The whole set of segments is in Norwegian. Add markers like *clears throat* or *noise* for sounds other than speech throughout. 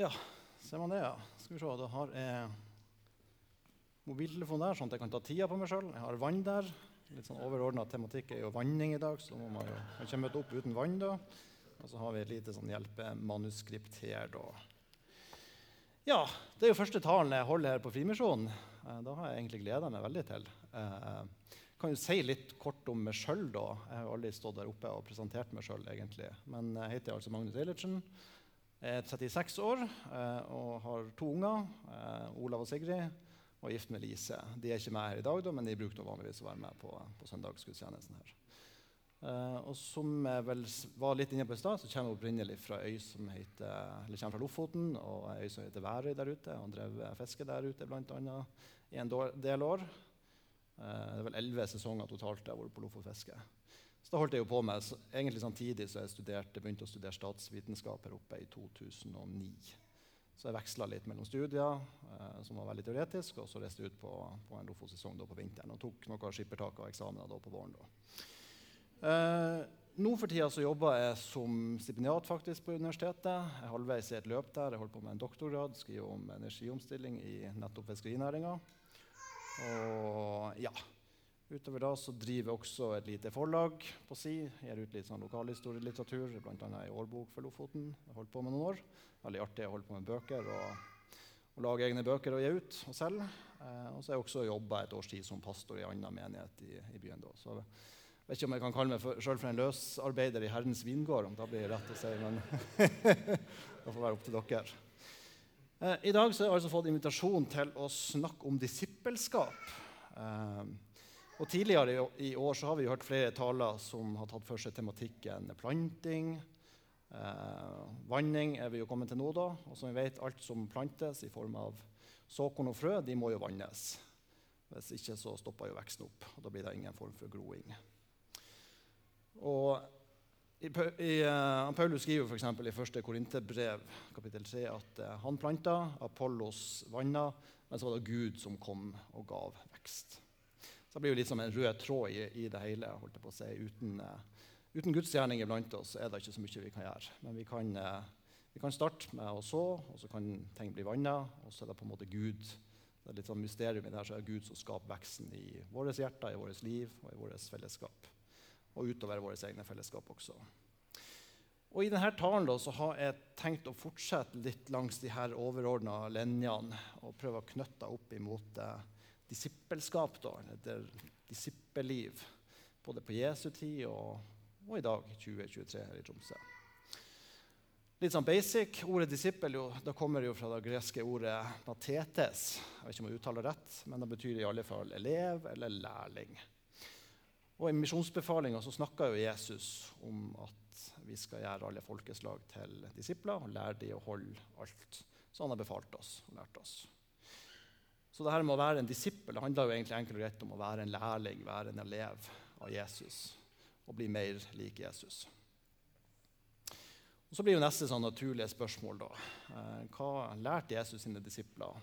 Ja, ser man det, ja. Skal vi se, Da har jeg mobiltelefon der, sånn at jeg kan ta tida på meg sjøl. Jeg har vann der. Litt sånn Overordna tematikk er jo vanning i dag, så må man jo man ikke møte opp uten vann. da. Og så har vi et lite sånn hjelpemanuskript her, da. Ja, det er jo første talen jeg holder her på Frimisjonen. Eh, da har jeg egentlig gleda meg veldig til. Jeg kan jo si litt kort om meg sjøl. Jeg har jo aldri stått der oppe og presentert meg sjøl. Men jeg heter altså Magnus Eilertsen. Er 36 år eh, og har to unger, eh, Olav og Sigrid, og er gift med Lise. De er ikke med her i dag, men de bruker vanligvis å være med på, på søndagsgudstjenesten her. Og som jeg vel var litt inne på i stad, så kommer jeg opprinnelig fra øy som heter, eller fra Lofoten og øy som heter Værøy der ute. Og drev fiske der ute bl.a. i en del år. Det er vel elleve sesonger totalt jeg har vært på Lofotfiske. Så da holdt jeg jo på med, egentlig samtidig så jeg studerte, begynte å studere statsvitenskap her oppe i 2009. Så jeg veksla litt mellom studier, eh, som var veldig teoretisk, og så reiste jeg ut på, på en Lofot-sesong på vinteren og tok noen skippertak og eksamener på våren. Eh, nå for tida så jobber jeg som stipendiat faktisk på universitetet. Jeg er halvveis i et løp der. Jeg holder på med en doktorgrad, skriver om energiomstilling i nettopp fiskerinæringa. Og ja, Utover da så driver jeg også et lite forlag på si. Gir ut litt sånn lokalhistorielitteratur, bl.a. ei årbok for Lofoten. Jeg holdt på med noen år. Veldig artig å holde på med bøker og, og lage egne bøker og gi ut og selge. Eh, og så har jeg også jobba et års tid som pastor i en annen menighet i, i, byen. da. Så jeg vet ikke om jeg kan kalle meg sjøl for, for en løsarbeider i Herrens vingård, om det blir rett å si, men *laughs* det får være opp til dere. Eh, I dag så har jeg altså fått invitasjon til å snakke om disippelskap. Eh, og Tidligere i år så har vi hørt flere taler som har tatt for seg tematikken planting. Eh, vanning er vi jo kommet til nå. da, og som vi vet, Alt som plantes i form av såkorn og frø, de må jo vannes. Hvis ikke så stopper jo veksten opp, og da blir det ingen form for groing. Og i, i, uh, Paulus skriver f.eks. i 1. Korinterbrev kapittel 3 at uh, han planta, Apollos vanna, men så var det Gud som kom og gav vekst. Så det blir jo litt som en rød tråd i, i det hele. holdt jeg på å si. Uten, uh, uten gudsgjerning iblant oss er det ikke så mye vi kan gjøre. Men vi kan, uh, vi kan starte med å så, og så kan ting bli vanna. Og så er det på en måte Gud. Det er litt sånn mysterium i det her, så er det Gud som skaper veksten i våre hjerter, i vårt liv og i vårt fellesskap. Og utover våre egne fellesskap også. Og I denne talen da, så har jeg tenkt å fortsette litt langs de her overordna linjene og prøve å knytte opp imot det disippelskap, da, eller disippelliv, både på Jesu tid og, og i dag, 2023, her i Tromsø. Litt sånn basic. Ordet disippel jo, da kommer jo fra det greske ordet matetes. Jeg vet ikke om jeg uttaler rett, men det betyr i alle fall elev eller lærling. Og I misjonsbefalinga snakker jo Jesus om at vi skal gjøre alle folkeslag til disipler og lære dem å holde alt som han har befalt oss og lært oss. Så det her med å være en disippel det handler jo egentlig enkelt og greit om å være en lærling, være en elev av Jesus og bli mer lik Jesus. Og Så blir jo neste sånn naturlige spørsmål da. Eh, hva lærte Jesus sine disipler?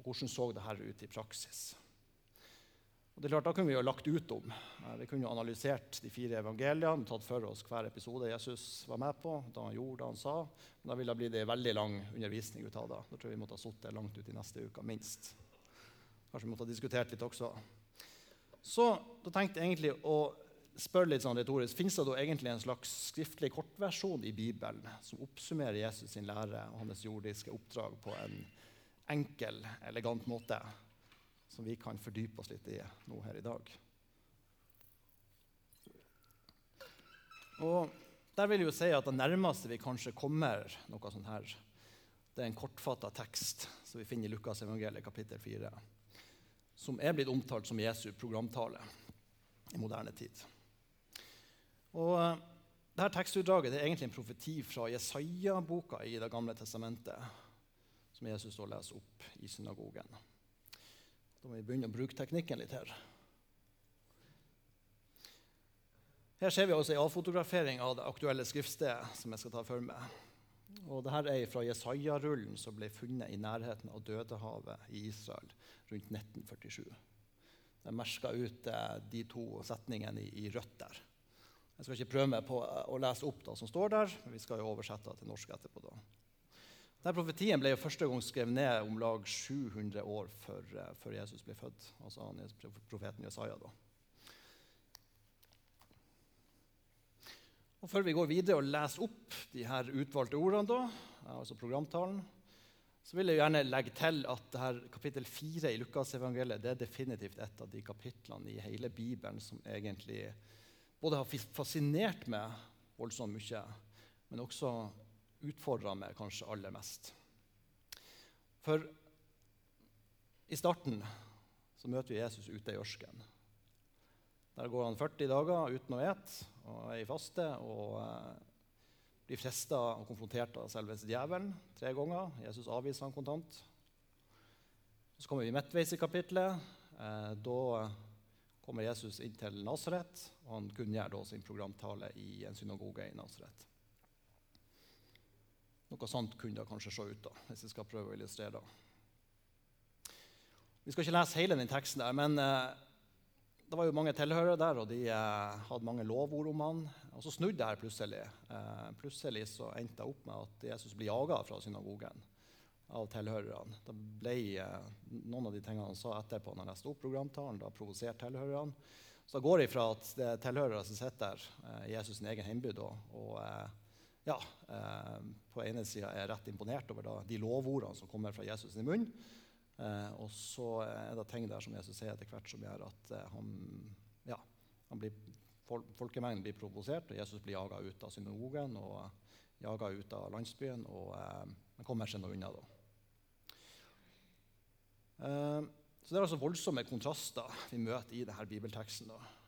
Og hvordan så det her ut i praksis? Og det er klart, Da kunne vi jo lagt ut om. Eh, vi kunne jo analysert de fire evangeliene, tatt for oss hver episode Jesus var med på, da han gjorde det han sa. Men da ville det blitt en veldig lang undervisning ut av det. Da tror jeg vi måtte ha sittet langt ut i neste uke, minst. Kanskje vi måtte ha diskutert litt også. Så da tenkte jeg egentlig å spørre litt sånn retorisk, Fins det da egentlig en slags skriftlig kortversjon i Bibelen som oppsummerer Jesus sin lære og hans jordiske oppdrag på en enkel, elegant måte? Som vi kan fordype oss litt i nå her i dag. Og der vil jeg jo si at Det nærmeste vi kanskje kommer noe sånt her, det er en kortfatta tekst som vi finner i Lukas evangeliet kapittel 4, som er blitt omtalt som Jesu programtale i moderne tid. Og eh, dette tekstutdraget er egentlig en profeti fra Jesaja-boka i Det gamle testamentet, som Jesus da leser opp i synagogen. Da må vi begynne å bruke teknikken litt her. Her ser vi også en avfotografering av det aktuelle skriftstedet som jeg skal ta for meg. Og Dette er fra Jesaja-rullen som ble funnet i nærheten av Dødehavet i Israel rundt 1947. Jeg merka ut eh, de to setningene i, rødt der. Jeg skal ikke prøve meg på å lese opp det som står der, men vi skal jo oversette det til norsk etterpå. da. Denne profetien ble jo første gang skrevet ned om lag 700 år før, eh, før Jesus ble født. Altså han profeten Jesaja. da. Og Før vi går videre og leser opp de her utvalgte ordene, da, altså programtalen, så vil jeg gjerne legge til at kapittel 4 i Lukasevangeliet er definitivt et av de kapitlene i hele Bibelen som egentlig både har fascinert meg voldsomt mye, men også utfordra meg kanskje aller mest. For i starten så møter vi Jesus ute i ørskenen. Der går han 40 dager uten å ete og er i faste og eh, blir frista og konfrontert av selveste djevelen tre ganger. Jesus avviser han kontant. Så kommer vi midtveis i kapitlet. Eh, da kommer Jesus inn til Nasaret, og han kunngjør da sin programtale i en synagoge i Nasaret. Noe sånt kunne det kanskje se ut, da, hvis jeg skal prøve å illustrere det. Vi skal ikke lese hele den teksten, der, men eh, det var jo mange tilhørere der, og de eh, hadde mange lovord om han. Og så snudde her plutselig. Eh, plutselig så endte det opp med at Jesus blir jaga fra synagogen av tilhørerne. Det ble eh, Noen av de tingene han sa etterpå når han leste opp programtalen, da provoserte tilhørerne. Så det går ifra at det er tilhørere som sitter der eh, Jesus' sin egen hjemby, og eh, ja, eh, på ene sida er rett imponert over da, de lovordene som kommer fra Jesus' i munn. Eh, og så er det ting der som Jesus sier etter hvert som gjør at eh, han, ja, han blir, fol folkemengden blir provosert, og Jesus blir jaga ut av synagogen og jaga ut av landsbyen. Og eh, han kommer seg nå unna, da. Eh, så det er altså voldsomme kontraster vi møter i denne bibelteksten. da.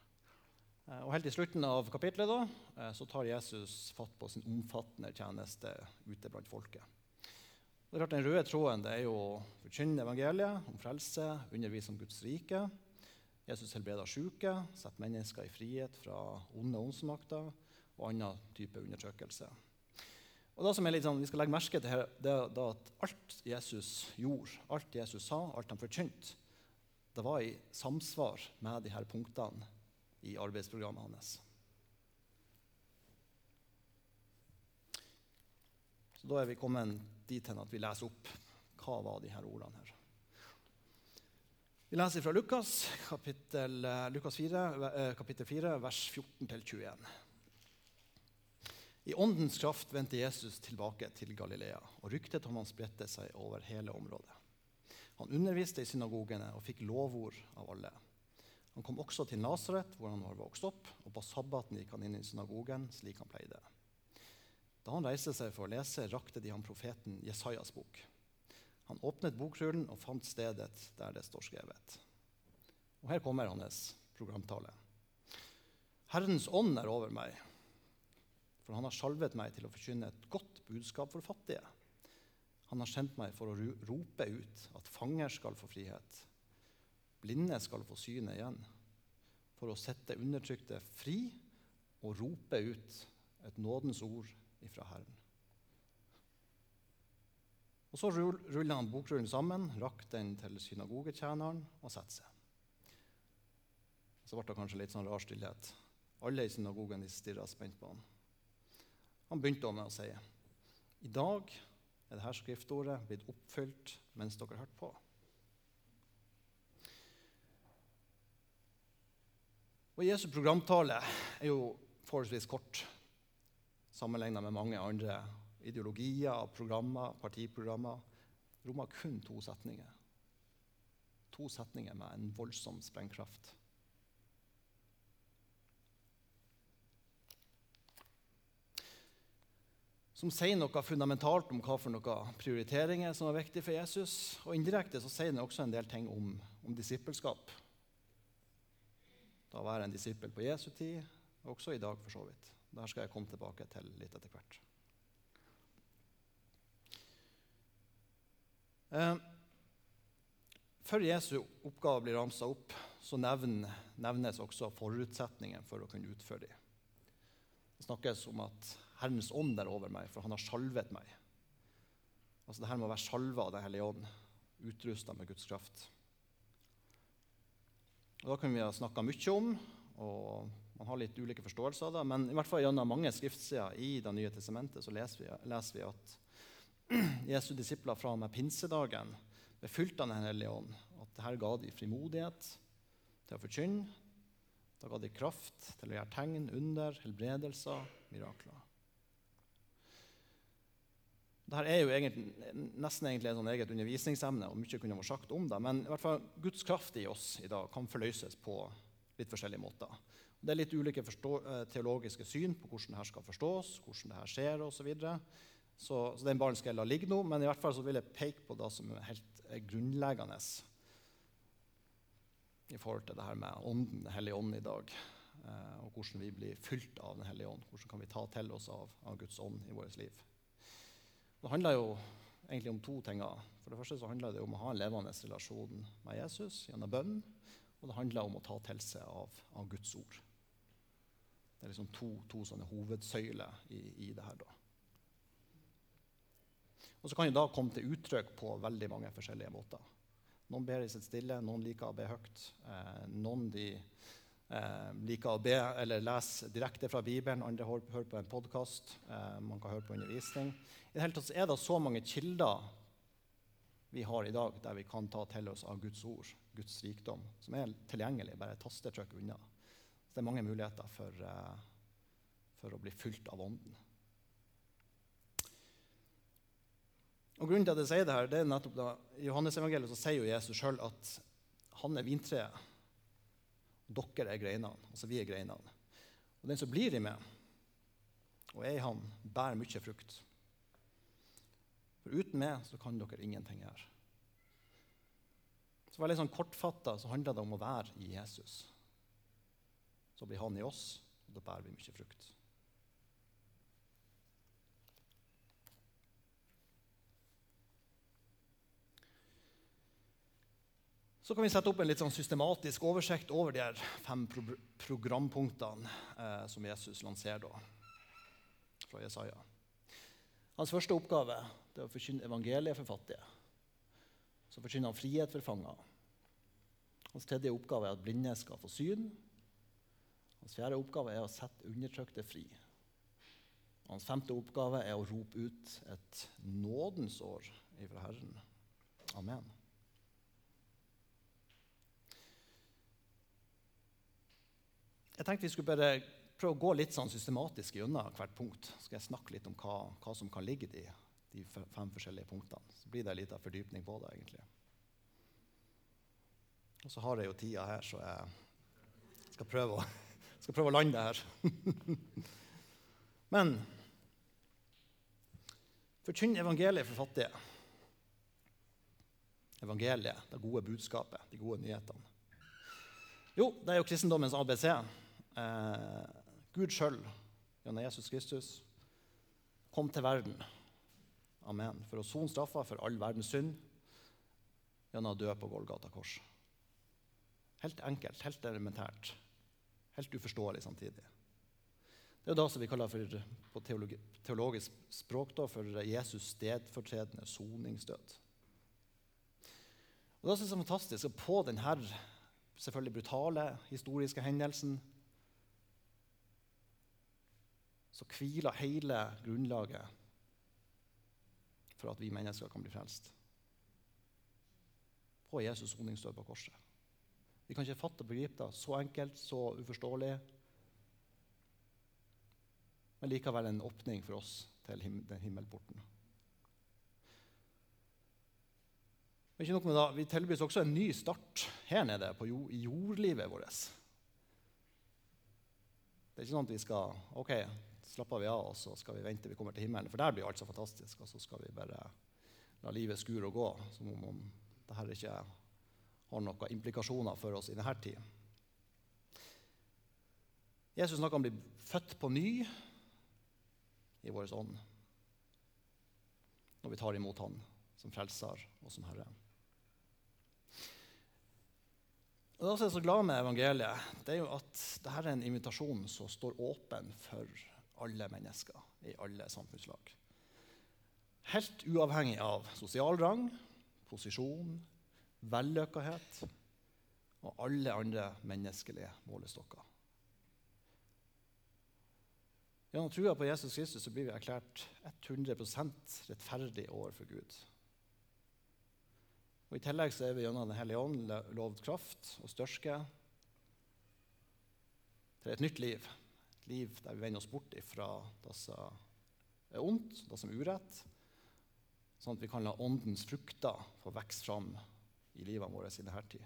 Eh, og Helt i slutten av kapitlet da, eh, så tar Jesus fatt på sin omfattende tjeneste ute blant folket. Det er klart Den røde tråden det er jo å forkynne evangeliet om frelse, undervise om Guds rike. Jesus helbreder syke, setter mennesker i frihet fra onde åndsmakter og annen type undertrykkelse. Og det som er litt sånn, Vi skal legge merke til her, det er at alt Jesus gjorde, alt Jesus sa, alt han forkynte, det var i samsvar med her punktene i arbeidsprogrammet hans. Så Da er vi kommet dit hen at vi leser opp hva var de her ordene her. Vi leser fra Lukas, kapittel, eh, Lukas 4, eh, kapittel 4, vers 14-21. I åndens kraft vendte Jesus tilbake til Galilea, og ryktet om han spredte seg over hele området. Han underviste i synagogene og fikk lovord av alle. Han kom også til Nasaret, hvor han var vokst opp, og på sabbaten gikk han inn i synagogen slik han pleide. Da han reiste seg for å lese, rakte de ham profeten Jesajas bok. Han åpnet bokrullen og fant stedet der det står skrevet. Og her kommer hans programtale. Herrens ånd er over meg, for han har sjalvet meg til å forkynne et godt budskap for fattige. Han har sendt meg for å rope ut at fanger skal få frihet Blinde skal få synet igjen, for å sette undertrykte fri og rope ut et nådens ord ifra Herren. Og Så ruller han bokrullen sammen, rakk den til synagogetjeneren og setter seg. Så ble det kanskje litt sånn rar stillhet. Alle i synagogen stirra spent på han. Han begynte med å si i dag er dette skriftordet blitt oppfylt mens dere hørte på. Og Jesu programtale er jo forholdsvis kort sammenlignet med mange andre ideologier, programmer, partiprogrammer. Rommer kun to setninger. To setninger med en voldsom sprengkraft. som sier noe fundamentalt om hva for noen prioriteringer som er viktig for Jesus. Og indirekte så sier den også en del ting om, om disippelskap da være en disippel på Jesu tid, også i dag for så vidt. Der skal jeg komme tilbake til litt etter hvert. Eh, før Jesu oppgave blir ramsa opp, så nevnes også forutsetningen for å kunne utføre dem. Det snakkes om at Herrens ånd er over meg, for han har salvet meg. Altså det her må være salva av Den hellige ånd, utrusta med Guds kraft. Og Da kunne vi ha snakka mye om, og man har litt ulike forståelser av det. Men i hvert fall gjennom mange skriftsider i Det nye testamentet så leser vi, leser vi at *clears throat* Jesu disipler fra og med pinsedagen ble fylt av Den hellige ånd, at dette ga de frimodighet til å forkynne. Da ga de kraft til å gjøre tegn, under, helbredelser, mirakler. Dette er jo egentlig, nesten egentlig et sånn eget undervisningsemne, og mye kunne vært sagt om det. Men i hvert fall, Guds kraft i oss i dag kan forløses på litt forskjellige måter. Det er litt ulike eh, teologiske syn på hvordan dette skal forstås, hvordan dette skjer osv. Så, videre. så Så den ballen skal jeg la ligge nå, men i hvert fall så vil jeg peke på det som er helt grunnleggende i forhold til det her med ånden, Den hellige ånd i dag. Eh, og hvordan vi blir fylt av Den hellige ånd. Hvordan kan vi ta til oss av, av Guds ånd i vårt liv. Det handler jo egentlig om to ting. For det første så handler det om å ha en levende relasjon med Jesus gjennom bønn. Og det handler om å ta til seg av, av Guds ord. Det er liksom to, to sånne hovedsøyler i, i det her. da. Og så kan det da komme til uttrykk på veldig mange forskjellige måter. Noen ber i sitt stille, noen liker å be høyt. Eh, noen de eh, liker å be eller lese direkte fra Bibelen, andre hører på en podkast. Eh, man kan høre på undervisning. I det hele tatt er det så mange kilder vi har i dag der vi kan ta til oss av Guds ord, Guds rikdom, som er tilgjengelig bare et tastetrykk unna. Så det er mange muligheter for, uh, for å bli fylt av Ånden. Og Grunnen til at jeg sier det her, det er nettopp da, I Johannes-evangeliet så sier jo Jesus sjøl at han er vintreet, dere er greinene. Altså vi er greinene. Og den som blir i meg, og er i han, bærer mye frukt. For uten meg så kan dere ingenting gjøre. Så veldig sånn Kortfatta så handler det om å være i Jesus. Så blir han i oss, og da bærer vi mye frukt. Så kan vi sette opp en litt sånn systematisk oversikt over de fem pro programpunktene eh, som Jesus lanserer da, fra Jesaja. Hans første oppgave er å forkynne evangeliet for fattige. Så forkynner han frihet for fanger. Hans tredje oppgave er at blinde skal få syn. Hans fjerde oppgave er å sette undertrykte fri. Hans femte oppgave er å rope ut et nådens år ifra Herren. Amen. Jeg tenkte vi skulle bare prøve å gå litt sånn systematisk gjennom hvert punkt. Så skal jeg snakke litt om hva, hva som kan ligge i de, fem forskjellige punktene. Så blir det litt av fordypning på det, egentlig. Og så har jeg jo tida her, så jeg skal prøve å, *laughs* skal prøve å lande det her. *laughs* Men forkynn evangeliet for fattige. Evangeliet, det gode budskapet, de gode nyhetene. Jo, det er jo kristendommens ABC. Eh, Gud sjøl, gjennom Jesus Kristus, kom til verden Amen. for å sone straffa for all verdens synd gjennom å dø på Golgata kors. Helt enkelt, helt elementært. Helt uforståelig samtidig. Det er da det som vi kaller for, på teologi, teologisk språk da, for Jesus stedfortredende soningsdød. Og Det som er så fantastisk, at på denne selvfølgelig brutale historiske hendelsen så hviler hele grunnlaget for at vi mennesker kan bli frelst. På Jesus soningsdød på korset. Vi kan ikke fatte og begripe det. Så enkelt, så uforståelig. Men likevel en åpning for oss til den himmelporten. Men ikke nok med det, Vi tilbys også en ny start her nede på jord, i jordlivet vårt. Det er ikke sånn at vi skal OK, slapper vi av og så skal vi vente vi kommer til himmelen. For der blir alt så fantastisk. Og så skal vi bare la livet skure og gå som om, om dette ikke har noen implikasjoner for oss i denne tid. Jesus snakker om å bli født på ny i vår ånd når vi tar imot Han som frelser og som Herre. Og Det er så glad med evangeliet, det er jo at dette er en invitasjon som står åpen for alle mennesker i alle samfunnslag. Helt uavhengig av sosial rang, posisjon, vellykkethet og alle andre menneskelige målestokker. Gjennom trua på Jesus Kristus blir vi erklært 100% rettferdig overfor Gud. Og I tillegg så er vi gjennom Den hellige ånd lovd kraft og størske til et nytt liv. Liv der vi vender oss bort ifra det som er ondt, det som er urett, sånn at vi kan la åndens frukter få vokse fram i livet vårt i denne tid.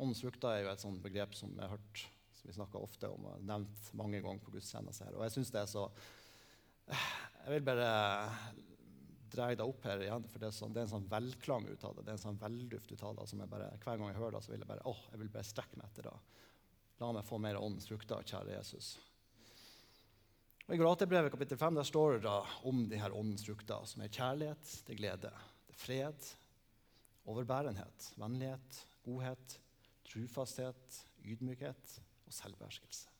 Åndens frukter er jo et sånt begrep som jeg har hørt som vi snakker ofte om og nevnt mange ganger på gudstjenester her. Og jeg syns det er så Jeg vil bare dra det opp her igjen, for det er, sånn, det er en sånn velklang ut av det. Det er en sånn velduft ut av det. Hver gang jeg hører det, så vil jeg bare åh, jeg vil bare strekke meg etter det. La meg få mer åndens frukter, kjære Jesus. Og I Galaterbrevet kapittel 5 der står det da om de her åndens frukter, som er kjærlighet, det er glede, det er fred, overbærenhet, vennlighet, godhet, trufasthet, ydmykhet og selvbeherskelse.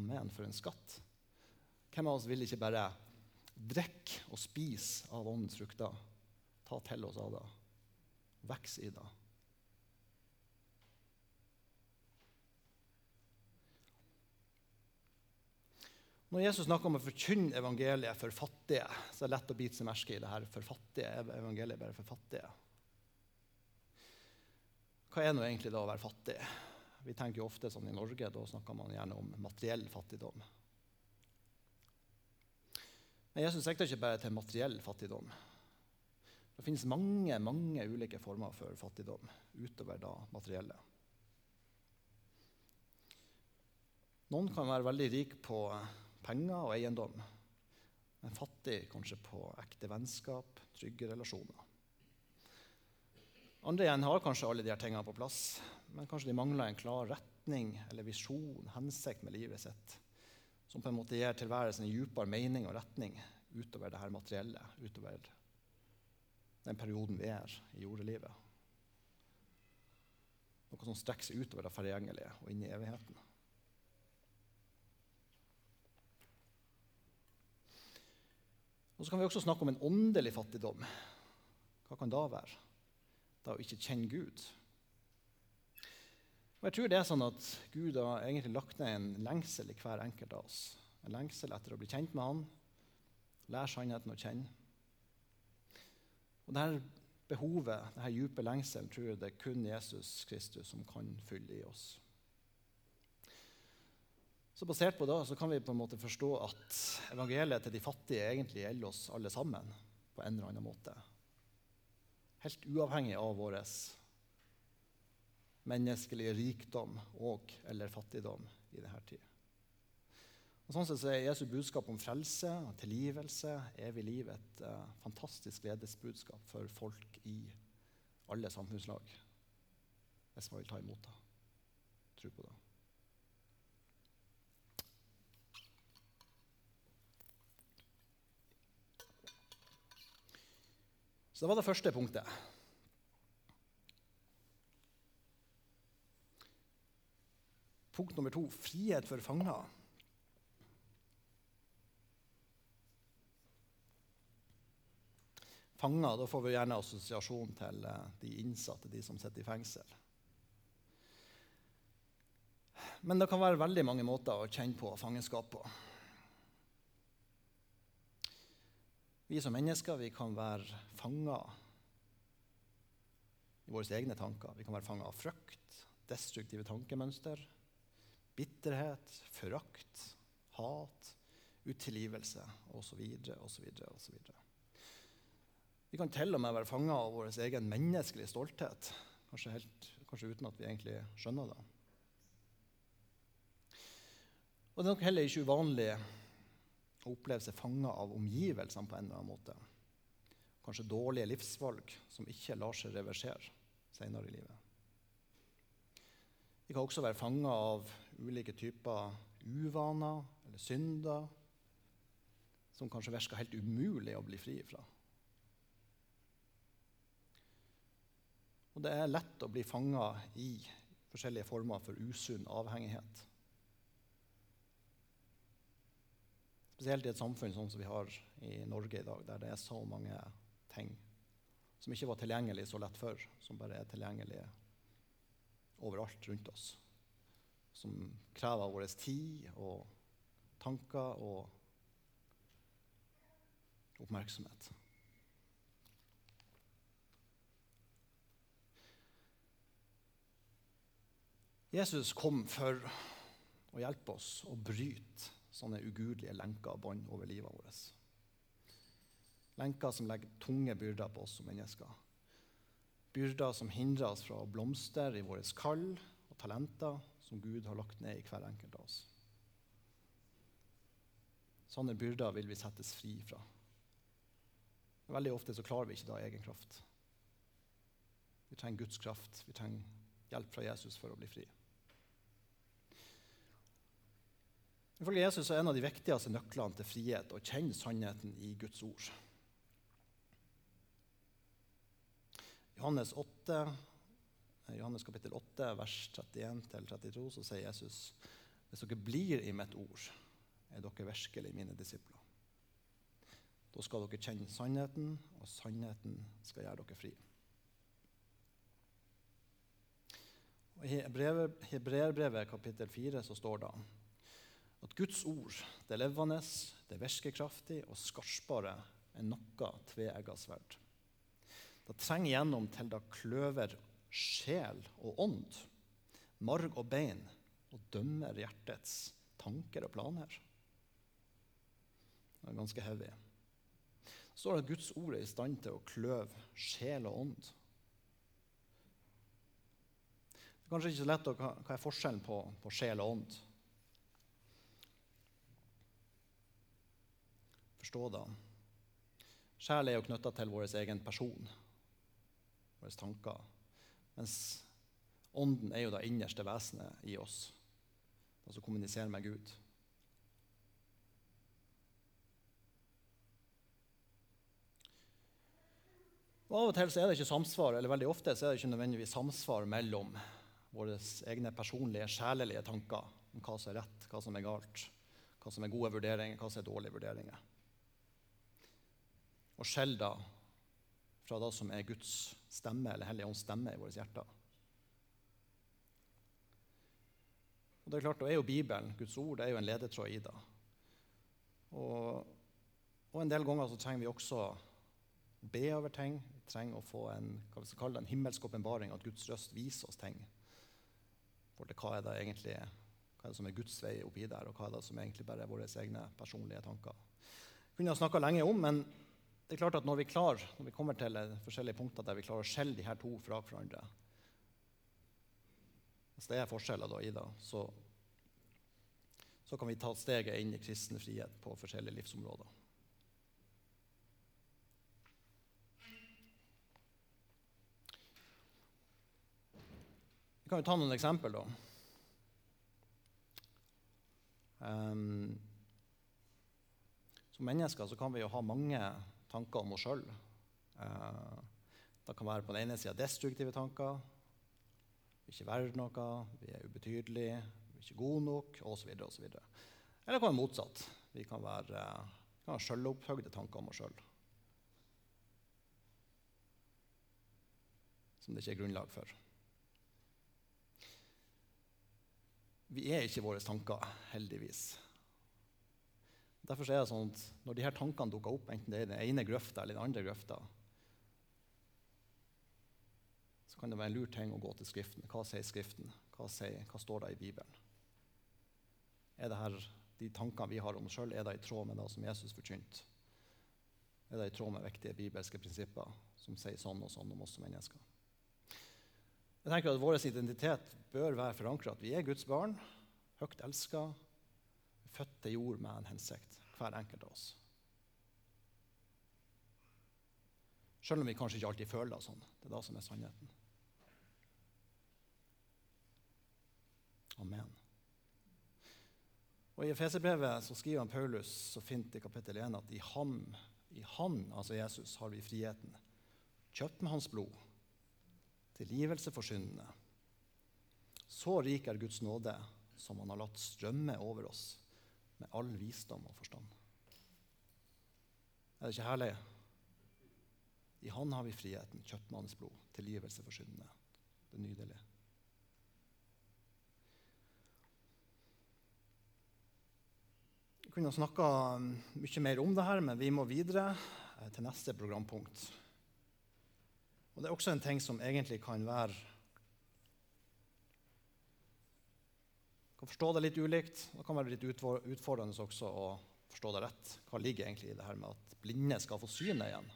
Amen, for en skatt. Hvem av oss vil ikke bare drikke og spise av åndens frukter? Ta til oss av det. Vokse i det. Når Jesus snakker om å forkynne evangeliet for fattige, så er det lett å bite seg merke i det her for fattige. Evangeliet bare for fattige. Hva er nå egentlig da å være fattig? Vi tenker jo ofte sånn I Norge da snakker man gjerne om materiell fattigdom. Men Jesus sikter ikke bare til materiell fattigdom. Det finnes mange mange ulike former for fattigdom utover da materielle. Noen kan være veldig rik på penger og eiendom, men fattig kanskje på ekte vennskap, trygge relasjoner. Andre igjen har kanskje alle de her tingene på plass, men kanskje de mangler en klar retning eller visjon, hensikt med livet sitt, som på en måte gir tilværelsen en dypere mening og retning utover det her materielle, utover den perioden vi er i jordelivet. Noe som strekker seg utover det forgjengelige og inn i evigheten. Og Så kan vi også snakke om en åndelig fattigdom. Hva kan da være? Da å ikke kjenne Gud. Og jeg tror det er sånn at Gud har egentlig lagt ned en lengsel i hver enkelt av oss. En lengsel etter å bli kjent med Han, lære sannheten å kjenne. Og dette behovet, denne dype lengselen, tror jeg det er kun Jesus Kristus som kan fylle i oss. Så Basert på det så kan vi på en måte forstå at evangeliet til de fattige egentlig gjelder oss alle sammen på en eller annen måte. Helt uavhengig av vår menneskelige rikdom og eller fattigdom i denne tid. Og sånn sett så er Jesu budskap om frelse, tilgivelse, evig liv et uh, fantastisk gledesbudskap for folk i alle samfunnslag. Hvis man vil ta imot det. Tro på det. Så det var det første punktet. Punkt nummer to frihet for fanger. Fanger, da får vi gjerne assosiasjon til eh, de innsatte, de som sitter i fengsel. Men det kan være veldig mange måter å kjenne på fangenskap på. Vi som mennesker vi kan være fanga i våre egne tanker. Vi kan være fanga av frykt, destruktive tankemønster, bitterhet, forakt, hat, utilgivelse osv. osv. osv. Vi kan til og med være fanga av vår egen menneskelige stolthet, kanskje, helt, kanskje, uten at vi egentlig skjønner det. Og Det er nok heller ikke uvanlig å oppleve seg fanga av omgivelsene på en eller annen måte. Kanskje dårlige livsvalg som ikke lar seg reversere senere i livet. Vi kan også være fanga av ulike typer uvaner eller synder som kanskje virker helt umulig å bli fri fra. Og det er lett å bli fanga i forskjellige former for usunn avhengighet. Spesielt i et samfunn sånn som vi har i Norge i dag, der det er så mange ting som ikke var tilgjengelig så lett før, som bare er tilgjengelige overalt rundt oss. Som krever vår tid og tanker og oppmerksomhet. Jesus kom for å hjelpe oss å bryte sånne ugudelige lenker og bånd over livet vårt. Lenker som legger tunge byrder på oss som mennesker. Byrder som hindrer oss fra å blomstre i våre kall og talenter som Gud har lagt ned i hver enkelt av oss. Sånne byrder vil vi settes fri fra. Veldig ofte så klarer vi ikke da egen kraft. Vi trenger Guds kraft. Vi trenger hjelp fra Jesus for å bli fri. Ifølge Jesus er en av de viktigste nøklene til frihet å kjenne sannheten i Guds ord. Johannes, 8, eh, Johannes kapittel 8, vers 31-32, så sier Jesus hvis dere blir i mitt ord, er dere virkelig mine disipler. Da skal dere kjenne sannheten, og sannheten skal gjøre dere fri. I Hebreerbrevet kapittel 4 så står det at Guds ord det er levende, det er virkekraftig og skarpere enn noe tveegga sverd. Det trenger gjennom til det kløver sjel og ånd, marg og bein, og dømmer hjertets tanker og planer. Det er ganske heavy. Så står det at Guds ord er i stand til å kløve sjel og ånd. Det er kanskje ikke så lett å Hva er forskjellen på, på sjel og ånd? Forstå det. Sjel er jo knytta til vår egen person, våre tanker. Mens ånden er jo det innerste vesenet i oss, det som kommuniserer med Gud. Og Av og til er det ikke samsvar, eller veldig ofte er det ikke nødvendigvis samsvar mellom våre egne personlige, sjelelige tanker om hva som er rett, hva som er galt, hva som er gode vurderinger, hva som er dårlige vurderinger og skjell fra det som er Guds stemme, eller Hellige Ånds stemme i våre hjerter. Og det er klart, Da er jo Bibelen, Guds ord, det er jo en ledetråd i det. Og, og, en del ganger så trenger vi også be over ting. Vi trenger å få en, hva vi skal kalle det, en himmelsk åpenbaring, at Guds røst viser oss ting. For det, hva er det egentlig hva er det som er Guds vei oppi der, og hva er det som egentlig bare er våre egne personlige tanker. Vi kunne ha snakka lenge om, men det er klart at når vi, klar, når vi kommer til forskjellige punkter der vi klarer å skjelle de her to fra hverandre Hvis det er forskjeller da i det, så, så kan vi ta steget inn i kristen frihet på forskjellige livsområder. Vi kan jo ta noen eksempler, da. Um, som mennesker kan vi jo ha mange tanker om oss sjøl. Eh, det kan være på den ene sida destruktive tanker. Vi er ikke verdt noe, vi er ubetydelige, vi er ikke gode nok osv. osv. Eller det kan være motsatt. Vi kan, være, kan ha sjølopphøyde tanker om oss sjøl. Som det ikke er grunnlag for. Vi er ikke våre tanker, heldigvis. Derfor er det sånn at Når de her tankene dukker opp, enten det er den ene grøfta eller den andre grøfta, så kan det være en lur ting å gå til Skriften. Hva sier Skriften? Hva, sier, hva står det i Bibelen? Er det her, De tankene vi har om oss sjøl, er det i tråd med det som Jesus forkynte? Er det i tråd med viktige bibelske prinsipper som sier sånn og sånn om oss som mennesker? Jeg tenker at Vår identitet bør være forankra at vi er Guds barn, høyt elska, født til jord med en hensikt, hver enkelt av oss. Selv om vi kanskje ikke alltid føler det sånn. Det er det som er sannheten. Amen. Og I Efeserbrevet skriver han Paulus så fint i kapittel 1 at i ham, i han, altså Jesus, har vi friheten. Kjøpt med hans blod. Tilgivelse for syndene. Så rik er Guds nåde, som han har latt strømme over oss med all visdom og forstand. Er det ikke herlig? I Han har vi friheten, kjøpmannens blod, tilgivelse for syndene. Det er nydelig. kunne snakka mye mer om det her, men vi må videre eh, til neste programpunkt. Og Det er også en ting som egentlig kan være kan forstå det litt ulikt. Det kan være litt utfordrende også å forstå det rett. Hva ligger egentlig i det her med at blinde skal få synet igjen?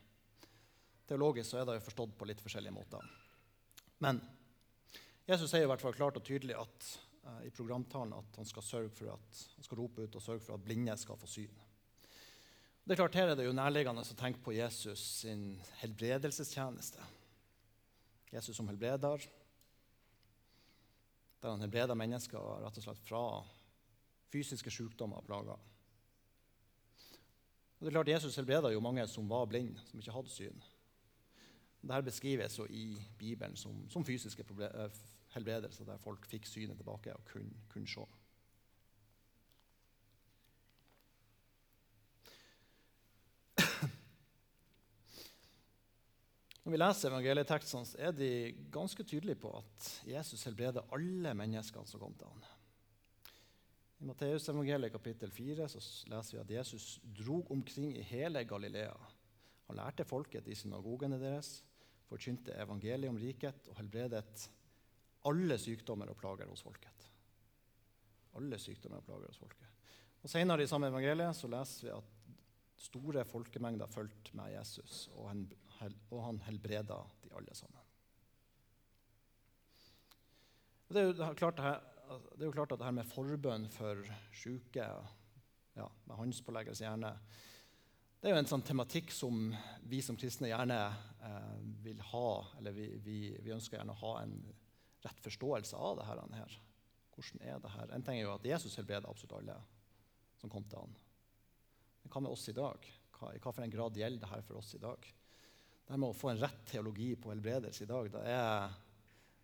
Teologisk så er det jo forstått på litt forskjellige måter. Men Jesus sier i hvert fall klart og tydelig at, uh, i programtalen at han skal, sørge for at, han skal rope ut og sørge for at blinde skal få syn. Det er klart Her er det jo nærliggende å tenke på Jesus sin helbredelsestjeneste. Jesus som helbreder, der han helbreder mennesker rett og slett fra fysiske sykdommer og plager. Og det er klart Jesus helbreda jo mange som var blinde, som ikke hadde syn. Dette beskrives jo i Bibelen som, som fysiske eh, helbredelser, der folk fikk synet tilbake og kunne, kunne se. Når vi leser evangelietekstene, er de ganske tydelige på at Jesus helbreder alle menneskene som kom til ham. I Matteusevangeliet kapittel 4 så leser vi at Jesus drog omkring i hele Galilea. Han lærte folket i synagogene deres, forkynte evangeliet om riket og helbredet alle sykdommer og plager hos folket. Alle sykdommer og plager hos folket. Og Senere i samme evangeliet så leser vi at store folkemengder fulgte med Jesus, og han og han helbreda de alle sammen. Det er, jo klart, det er jo klart at det her med forbønn for syke, ja, med håndspåleggelse gjerne, det er jo en sånn tematikk som vi som kristne gjerne eh, vil ha, eller vi, vi, vi, ønsker gjerne å ha en rett forståelse av det her. Hvordan er det her? En ting er jo at Jesus helbreder absolutt alle som kom til ham. Men hva med oss i dag? Hva, I hvilken grad gjelder det her for oss i dag? Det med å få en rett teologi på helbredelse i dag, det er,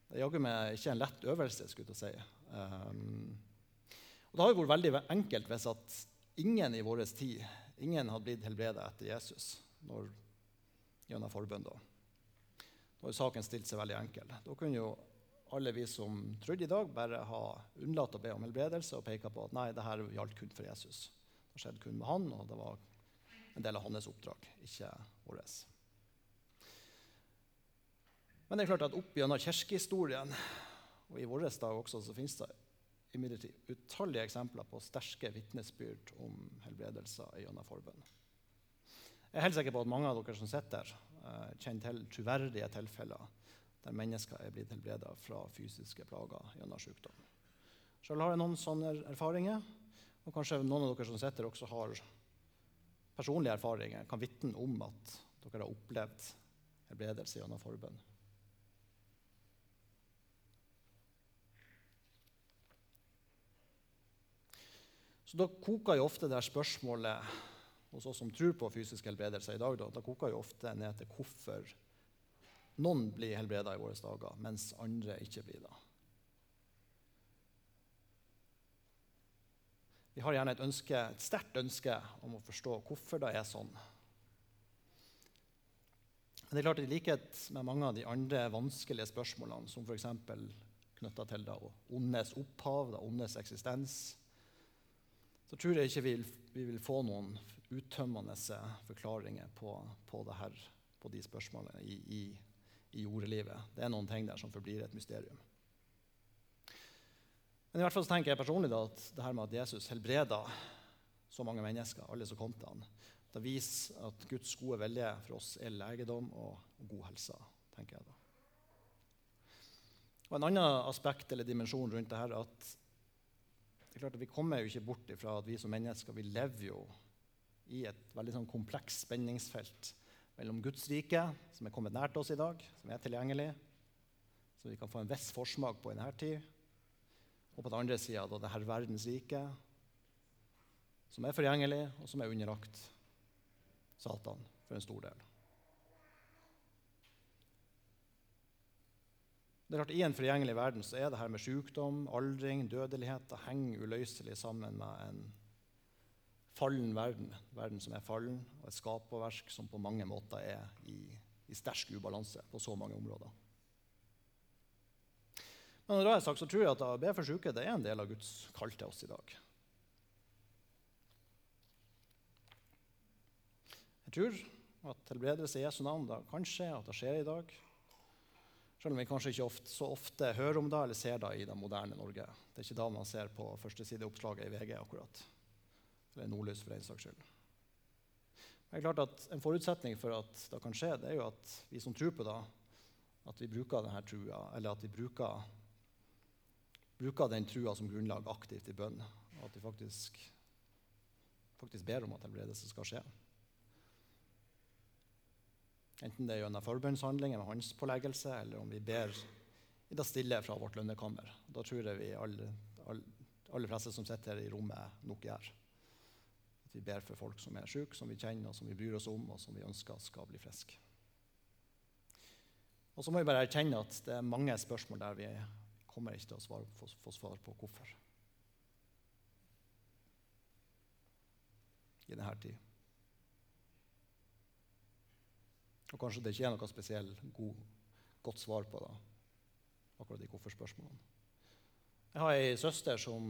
det er jaggu meg ikke en lett øvelse. skulle jeg si. Um, og Det har jo vært veldig enkelt hvis at ingen i vår tid ingen hadde blitt helbredet etter Jesus når, gjennom forbønn. Da har saken stilt seg veldig enkel. Da kunne jo alle vi som trodde i dag, bare ha unnlatt å be om helbredelse og peke på at nei, det her gjaldt kun for Jesus. Det skjedde kun med han, og det var en del av hans oppdrag, ikke vårt. Men det er klart at opp gjennom kirkehistorien og i vår dag også, så finnes det imidlertid utallige eksempler på sterke vitnesbyrd om helbredelser gjennom forbønn. Jeg er helt sikker på at mange av dere som sitter der, uh, kjenner til troverdige tilfeller der mennesker er blitt helbreda fra fysiske plager gjennom sykdom. Selv har jeg noen sånne erfaringer, og kanskje noen av dere som sitter, også har personlige erfaringer, kan vitne om at dere har opplevd helbredelse gjennom forbønn. Så da koker jo ofte det spørsmålet hos oss som tror på fysisk helbredelse i dag, da, da koker jo ofte ned til hvorfor noen blir helbreda i våre dager, mens andre ikke blir det. Vi har gjerne et, ønske, et sterkt ønske om å forstå hvorfor det er sånn. Men det er klart, I likhet med mange av de andre vanskelige spørsmålene, som f.eks. knytta til det ondes opphav, det ondes eksistens, så tror jeg ikke vi vi vil få noen uttømmende forklaringer på, på, her, på de spørsmålene i, i, i, jordelivet. Det er noen ting der som forblir et mysterium. Men i hvert fall tenker jeg personlig da, at det her med at Jesus helbreda så mange mennesker, alle som kom til ham, det viser at Guds gode vilje for oss er legedom og god helse. tenker jeg da. Og En annen aspekt eller dimensjon rundt det her er at det er klart at Vi kommer jo ikke bort ifra at vi som mennesker vi lever jo i et veldig sånn komplekst spenningsfelt mellom Guds rike, som er kommet nært oss i dag, som er tilgjengelig, så vi kan få en viss forsmak på i denne tid, og på den andre sida det her verdens rike, som er forgjengelig, og som er underlagt Satan for en stor del. Det er klart, I en forgjengelig verden så er det her med sykdom, aldring, dødelighet det henger uløselig sammen med en fallen verden. Verden som er fallen, og et skaperverk som på mange måter er i, i sterk ubalanse på så mange områder. Men når det er sagt, så tror jeg at å be for syke det er en del av Guds kall til oss i dag. Jeg tror at helbredelse i Jesu navn da kan skje, at det skjer i dag. Selv om vi kanskje ikke ofte, så ofte hører om det eller ser det i det moderne Norge. Det er ikke da man ser på førstesideoppslaget i VG akkurat. Eller Nordlys, for den saks skyld. Det er klart at En forutsetning for at det kan skje, det er jo at vi som tror på det, at vi bruker denne trua, eller at vi bruker, bruker den trua som grunnlag aktivt i bønn. Og at vi faktisk, faktisk ber om at helbredelse skal skje. Enten det er gjennom forbønnshandlinger med håndspåleggelse, eller om vi ber i det stille fra vårt lønnekammer. Da tror jeg vi alle, alle, alle fleste som sitter her i rommet, nok gjør. At vi ber for folk som er syke, som vi kjenner, og som vi bryr oss om, og som vi ønsker skal bli friske. Og så må vi bare erkjenne at det er mange spørsmål der vi kommer ikke til å svare, få, få svar på hvorfor. I denne tid. Og kanskje det ikke er noe spesielt god, godt svar på det, akkurat de hvorfor-spørsmålene. Jeg har ei søster som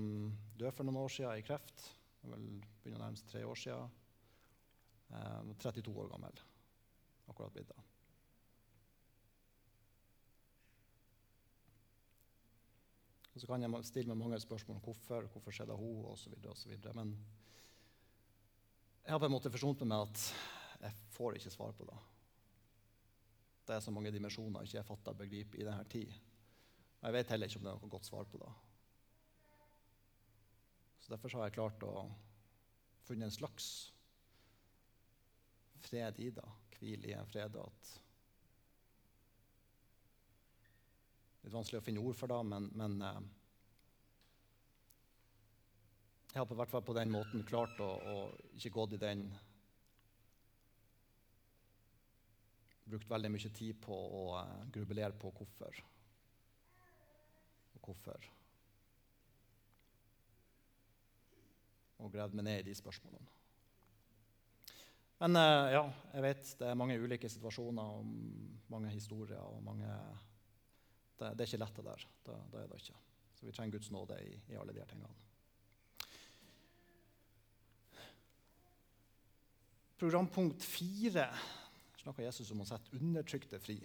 døde for noen år siden i kreft. Det vel begynner nærmest tre år siden. Eh, 32 år gammel. Akkurat blitt det. Og så kan jeg stille meg mange spørsmål om hvorfor, hvorfor skjedde hun, osv. Men jeg har på en måte forsont meg med at jeg får ikke svar på det det er så mange dimensjoner ikke jeg fatter og begriper i denne tid. Og jeg vet heller ikke om det er noe godt svar på det. Så Derfor har jeg klart å funne en slags fred i det. Hvil i en fred. at Litt vanskelig å finne ord for det, men, men eh, jeg har på hvert fall på den måten klart å, å ikke gå i den brukt veldig mye tid på å uh, grubelere på hvorfor. Og hvorfor. Og gravd meg ned i de spørsmålene. Men uh, ja, jeg vet det er mange ulike situasjoner og mange historier. og mange, det, det, er ikke lett, det der. Det, det, er det ikke. Så vi trenger Guds nåde i, i alle de her tingene. Programpunkt fire snakker Jesus om å sette undertrykte fri.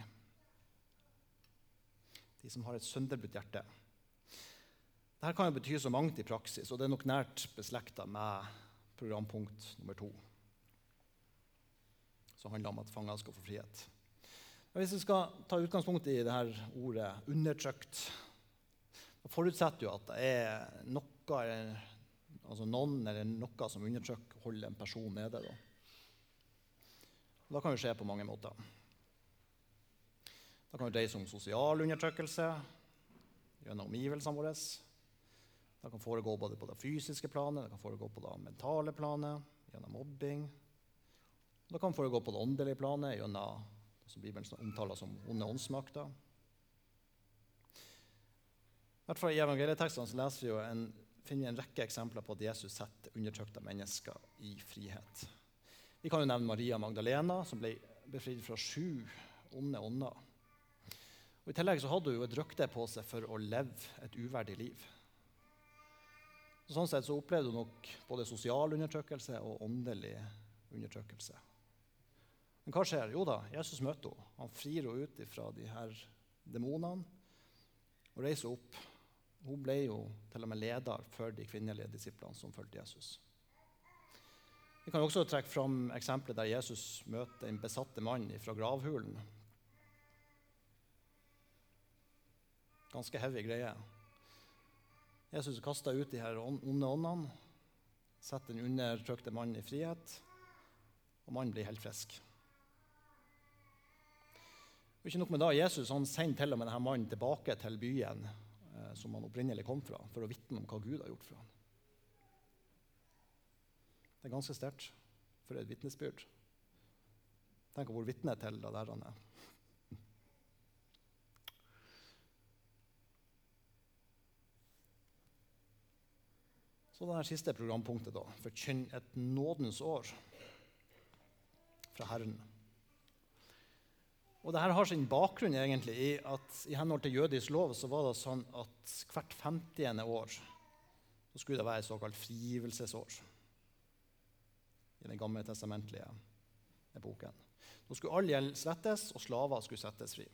De som har et sønderbrutt hjerte. Dette kan jo bety så mangt i praksis, og det er nok nært beslekta med programpunkt nummer to, som handler om at fanger skal få frihet. Men hvis vi skal ta utgangspunkt i det her ordet 'undertrykt', forutsetter jo at det er noe, altså noen eller noe som undertrykker, holder en person nede. da. Og det kan jo skje på mange måter. Det kan jo dreie seg om sosial undertrykkelse gjennom omgivelsene våre. Det kan foregå både på det fysiske planet, det kan foregå på det mentale planet, gjennom mobbing. Det kan foregå på det åndelige planet gjennom det som Bibelen omtaler som onde åndsmakter. I hvert fall I evangelietekstene leser vi jo en, finner en rekke eksempler på at Jesus setter undertrykte mennesker i frihet. Vi kan jo nevne Maria Magdalena, som ble befridd fra sju onde ånder. Og I tillegg så hadde hun jo et rykte på seg for å leve et uverdig liv. Så sånn sett så opplevde hun nok både sosial undertrykkelse og åndelig undertrykkelse. Men hva skjer? Jo da, Jesus møter henne. Han frir henne ut fra de her demonene og reiser opp. Hun ble jo til og med leder for de kvinnelige disiplene som fulgte Jesus. Vi kan også trekke fram eksempelet der Jesus møter en besatte mann fra gravhulen. Ganske heavy greie. Jesus kaster ut de her onde åndene, setter den undertrykte mannen i frihet, og mannen blir helt frisk. Og ikke nok med da, Jesus han sender til og med denne mannen tilbake til byen eh, som han opprinnelig kom fra, for å vitne om hva Gud har gjort for ham. Det er ganske sterkt for et vitnesbyrd. Tenk å være vitne til det der han er. Så det siste programpunktet, da. Forkynn et nådens år fra Herren. Og Dette har sin bakgrunn egentlig i at i henhold til jødisk lov så var det sånn at hvert 50. år så skulle det være et såkalt frigivelsesår i den gamle testamentlige epoken. Nå skulle all gjeld slettes, og slaver skulle settes fri.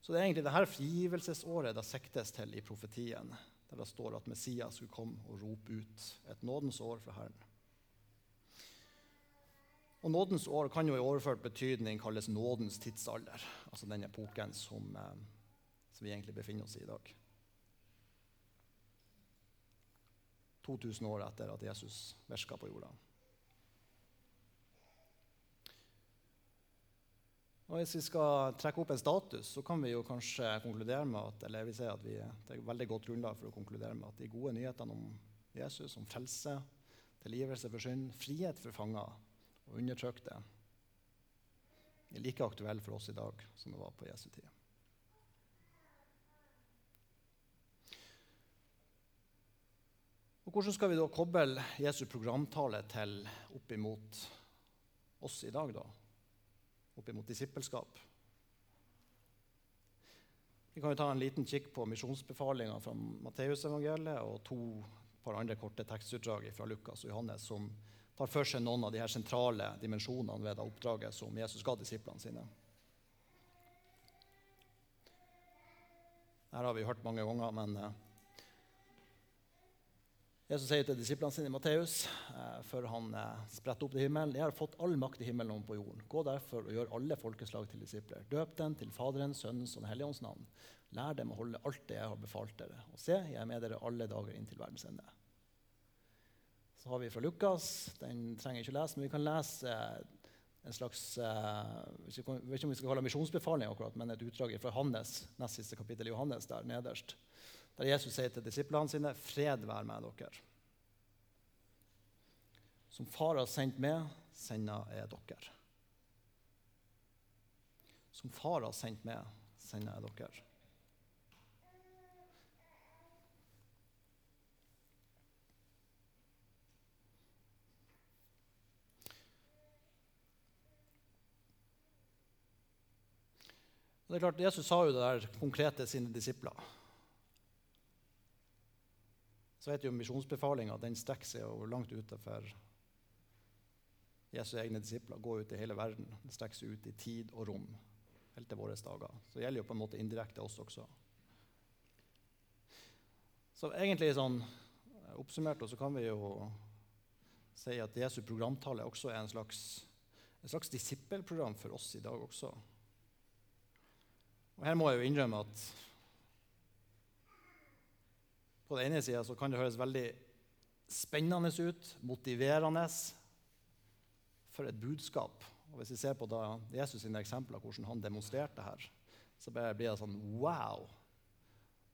Så det er egentlig dette frigivelsesåret det siktes til i profetien, der det står at Messias skulle komme og rope ut et nådens år fra Herren. Og Nådens år kan jo i overført betydning kalles nådens tidsalder, altså den epoken som, eh, som vi egentlig befinner oss i i dag. 2000 år etter at Jesus virka på jorda. Og Hvis vi skal trekke opp en status, så kan vi jo kanskje konkludere med at eller jeg vil si at vi, det er veldig godt grunnlag for å konkludere med at de gode nyhetene om Jesus, om frelse, tilgivelse for synd, frihet for fanger og undertrykte, er like aktuelle for oss i dag som det var på Jesu tid. Og Hvordan skal vi da koble Jesu programtale til opp imot oss i dag? da? Opp imot disippelskap? Vi kan jo ta en liten kikk på misjonsbefalinga fra Matteusevangeliet og to par andre korte tekstutdrag fra Lukas og Johannes som tar for seg noen av de her sentrale dimensjonene ved det oppdraget som Jesus ga disiplene sine. Dette har vi hørt mange ganger, men uh, Jesus sier til disiplene sine i Matteus eh, før han eh, spretter opp til himmelen Jeg har fått all makt i himmelen og på jorden. Gå derfor og gjør alle folkeslag til disipler. Døp dem til Faderens, Sønnens og Den hellige ånds navn. Lær dem å holde alt det jeg har befalt dere. Og se, jeg er med dere alle dager inntil verdens ende. Så har vi fra Lukas. Den trenger jeg ikke lese, men vi kan lese en slags Jeg vet ikke om vi skal kalle det misjonsbefaling, akkurat, men et utdrag fra Hannes, nest siste kapittel i Johannes, der nederst. Der Jesus sier til disiplene sine, 'Fred være med dere'. Som Far har sendt meg, sender jeg dere. Som Far har sendt meg, sender jeg dere. Det er klart, Jesus sa jo det der konkret til sine disipler. Så vet jo misjonsbefalinga den strekker seg jo langt utenfor Jesu egne disipler. Gå ut i hele verden. Den strekker seg ut i tid og rom helt til våre dager. Så det gjelder jo på en måte indirekte oss også. Så egentlig sånn oppsummert så kan vi jo si at Jesu programtale også er en slags, en slags disippelprogram for oss i dag også. Og Her må jeg jo innrømme at på den ene sida kan det høres veldig spennende ut, motiverende for et budskap. Og Hvis vi ser på da Jesus sine eksempler, hvordan han demonstrerte her, så blir det sånn wow!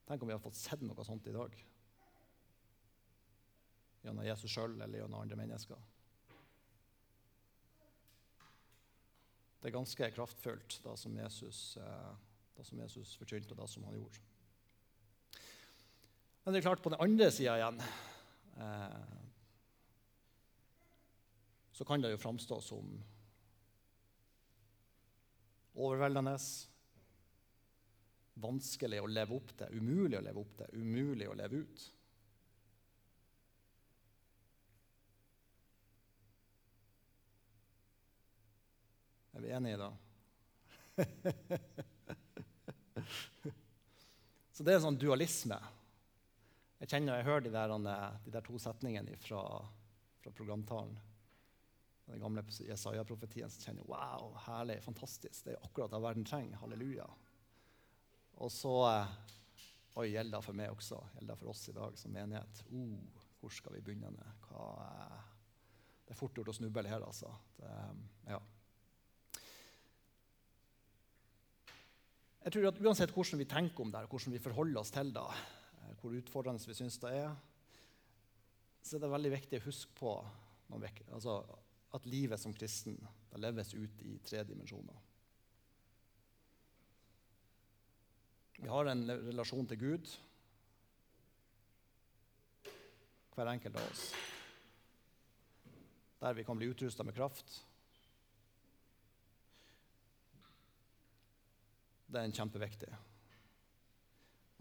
Tenk om vi har fått sett noe sånt i dag. Gjennom Jesus sjøl eller gjennom andre mennesker. Det er ganske kraftfullt, det som Jesus eh, det Jesus forkynte, og det som han gjorde. Men det er klart, på den andre sida igjen eh, så kan det jo framstå som overveldende, vanskelig å leve opp til, umulig å leve opp til, umulig å leve ut. Er vi enige da? *laughs* Så det er en sånn dualisme. Jeg kjenner, jeg hører de der, de der to setningene fra, fra programtalen. Den gamle Jesaja-profetien. Så kjenner jeg wow, herlig, fantastisk. Det er akkurat det verden trenger. Halleluja. Og så eh, Oi, gjelder det for meg også? Gjelder det for oss i dag som menighet? Uh, hvor skal vi begynne? Hva, det er fort gjort å snuble her, altså. Det, ja. Jeg tror at Uansett hvordan vi tenker om det, hvordan vi forholder oss til det, eh, hvor utfordrende vi syns det er, så er det veldig viktig å huske på altså, at livet som kristen det leves ut i tre dimensjoner. Vi har en relasjon til Gud, hver enkelt av oss, der vi kan bli utrusta med kraft Det er en kjempeviktig.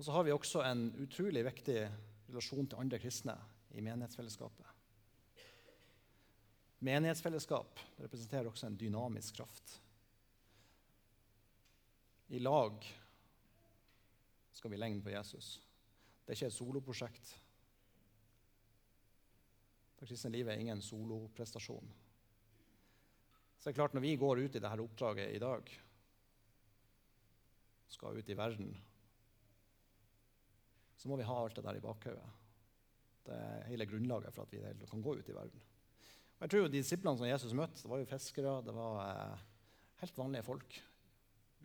Og så har vi også en utrolig viktig relasjon til andre kristne i menighetsfellesskapet. Menighetsfellesskap representerer også en dynamisk kraft. I lag skal vi legne på Jesus. Det er ikke et soloprosjekt. Det kristne livet er ingen soloprestasjon. Så det er klart Når vi går ut i dette oppdraget i dag, skal ut i verden, så må vi ha alt det der i bakhodet. Det er hele grunnlaget for at vi kan gå ut i verden. Og jeg tror jo disiplene som Jesus møtte, det var jo fiskere, det var eh, helt vanlige folk.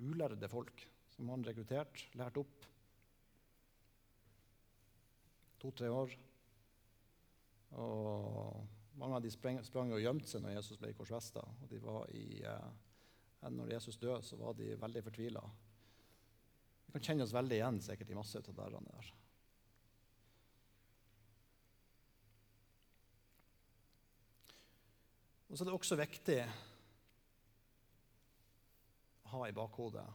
Ulærde folk som han rekruttert, lært opp. To-tre år. Og mange av de sprang, sprang og gjemte seg når Jesus ble korsfesta. Eh, når Jesus døde, så var de veldig fortvila. Vi kan kjenne oss veldig igjen sikkert i masse av det der. Og så er det også viktig å ha i bakhodet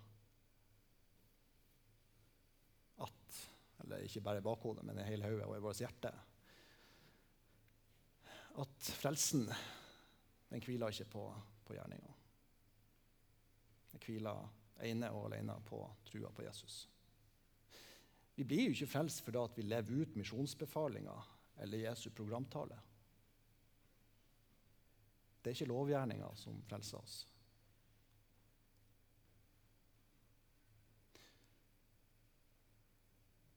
at Eller ikke bare i bakhodet, men i hele hodet og i vårt hjerte. At frelsen den hviler ikke på, på gjerninga. Den hviler ene og alene på trua på Jesus. Vi blir jo ikke frelst fordi vi lever ut misjonsbefalinga eller Jesu programtale. Det er ikke lovgjerninger som frelser oss.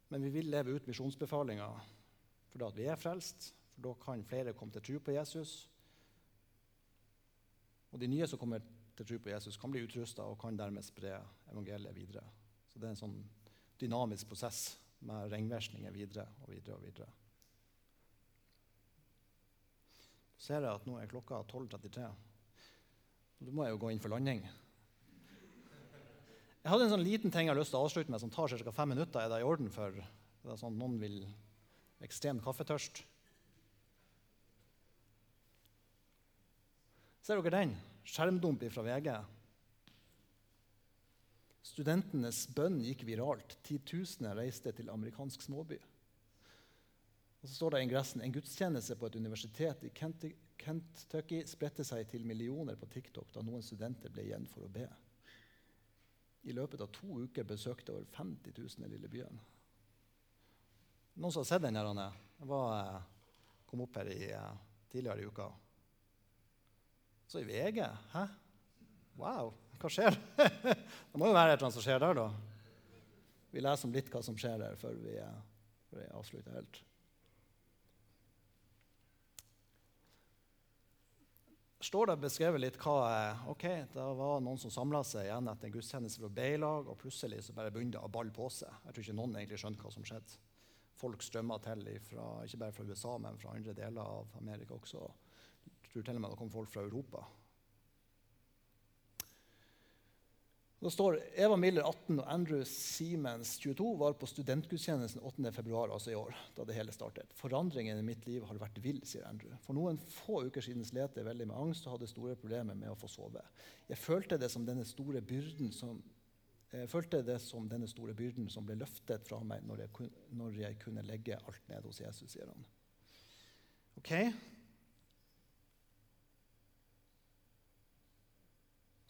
Men vi vil leve ut misjonsbefalinga fordi vi er frelst, for da kan flere komme til tro på Jesus. Og de nye som kommer til tro på Jesus, kan bli utrusta og kan dermed spre evangeliet videre. Så det er en sånn dynamisk prosess med ringvirkninger videre og videre og videre. Så ser jeg at nå er klokka 12.33. Da må jeg jo gå inn for landing. Jeg hadde en sånn liten ting jeg har lyst til å avslutte med, som tar ca. fem minutter. Er det i orden for det er sånn noen vil ekstremt kaffetørst? Ser dere den? Skjermdump fra VG. Studentenes bønn gikk viralt. Titusener reiste til amerikansk småby. Og så står det i ingressen en gudstjeneste på et universitet i Kentucky spredte seg til millioner på TikTok da noen studenter ble igjen for å be. I løpet av to uker besøkte over 50 000 den lille byen. Noen som har sett den? her, Jeg var, eh, kom opp her i, eh, tidligere i uka. Så i VG. Hæ? Wow, hva skjer? *laughs* det må jo være noe som skjer der, da. Vi leser om litt hva som skjer der, før vi, eh, før vi avslutter helt. Står det beskrevet litt hva ok, Det var noen som samla seg igjen etter en gudstjeneste fra B-lag, og plutselig så bare begynte å balle på seg. Jeg tror ikke noen egentlig skjønte hva som skjedde. Folk strømma til, ifra, ikke bare fra USA, men fra andre deler av Amerika også. Jeg tror til og med det kom folk fra Europa. Det står Eva Miller 18 og Andrew Siemens 22 var på studentgudstjenesten 8.2. Altså i år. da det hele startet. Forandringen i mitt liv har vært vill, sier Andrew. For noen få uker siden slet jeg veldig med angst og hadde store problemer med å få sove. Jeg følte det som denne store byrden som, som denne store byrden som ble løftet fra meg når jeg, når jeg kunne legge alt ned hos Jesus, sier han. Okay?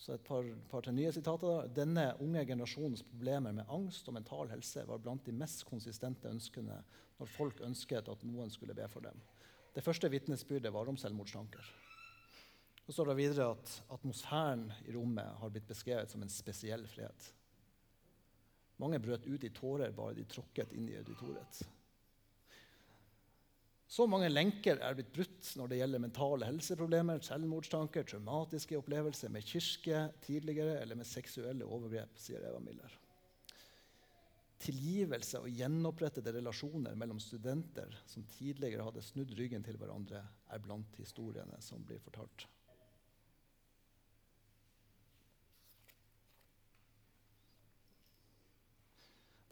Så et par, par nye sitater. Denne unge generasjonens problemer med angst og mental helse var blant de mest konsistente ønskene når folk ønsket at noen skulle be for dem. Det første vitnesbyrdet var om selvmordstanker. Så står det videre at atmosfæren i rommet har blitt beskrevet som en spesiell fred. Mange brøt ut i tårer bare de tråkket inn i auditoriet. Så mange lenker er blitt brutt når det gjelder mentale helseproblemer, selvmordstanker, traumatiske opplevelser med kirke tidligere eller med seksuelle overgrep, sier Eva Miller. Tilgivelse og gjenopprettede relasjoner mellom studenter som tidligere hadde snudd ryggen til hverandre, er blant historiene som blir fortalt.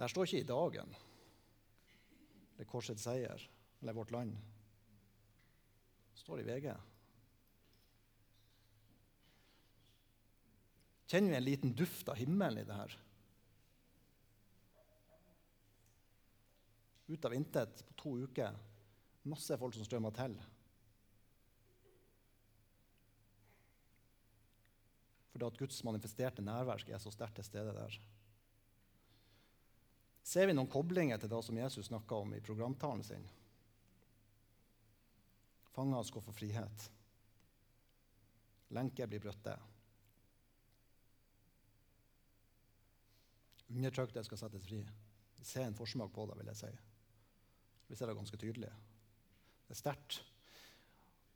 Der står ikke 'i dagen' det er korsets seier eller Vårt Land. Står i VG. Kjenner vi en liten duft av himmelen i det her? Ut av intet på to uker. Masse folk som strømmer til. Fordi at Guds manifesterte nærvær er så sterkt til stede der. Ser vi noen koblinger til det som Jesus snakka om i programtalen sin? Fanger skal få frihet. Lenker blir brutte. Undertrykte skal settes fri. Vi ser en forsmak på det, vil jeg si. Vi ser det ganske tydelig. Det er sterkt.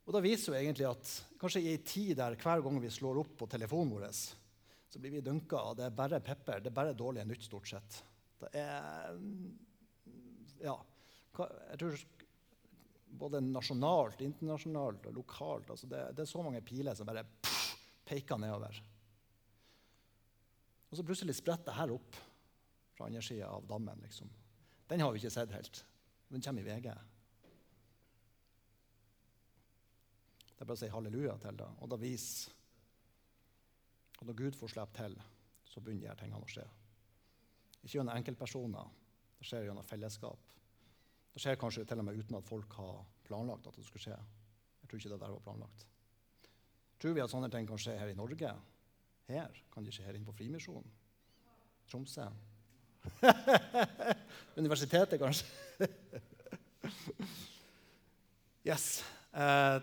Og da viser jo egentlig at kanskje i en tid der hver gang vi slår opp på telefonen vår, så blir vi dunka, av det er bare pepper, det er bare dårlig nytt, stort sett. Det er Ja. Jeg tror både nasjonalt, internasjonalt og lokalt altså det, det, er så mange piler som bare peker nedover. Og så plutselig spretter det her opp fra andre sida av dammen. liksom. Den har vi ikke sett helt. Den kommer i VG. Det er bare å si halleluja til det. Og da viser Og når Gud får slippe til, så begynner de her tingene å skje. Ikke gjennom enkeltpersoner. Det skjer gjennom fellesskap. Det skjer kanskje til og med uten at folk har planlagt at det skulle skje. Jeg tror ikke det der var planlagt. Tror vi at sånne ting kan skje her i Norge? Her? Kan de skje her inne på Frimisjonen? Tromsø? *laughs* Universitetet, kanskje? *laughs* yes. Eh,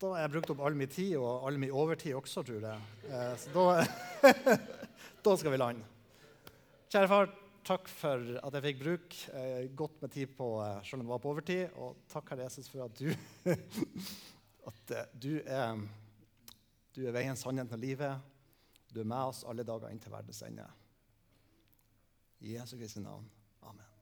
da har jeg brukt opp all min tid, og all min overtid også, tror jeg. Eh, så da, *laughs* da, skal vi lande. Kjære far, takk for at jeg fikk bruke eh, godt med tid på eh, selv om det var på overtid. Og takk, Herre Jesus, for at du, *laughs* at, eh, du, er, du er veien, sannheten og livet. Du er med oss alle dager inn til verdens ende. I Jesu Kristi navn. Amen.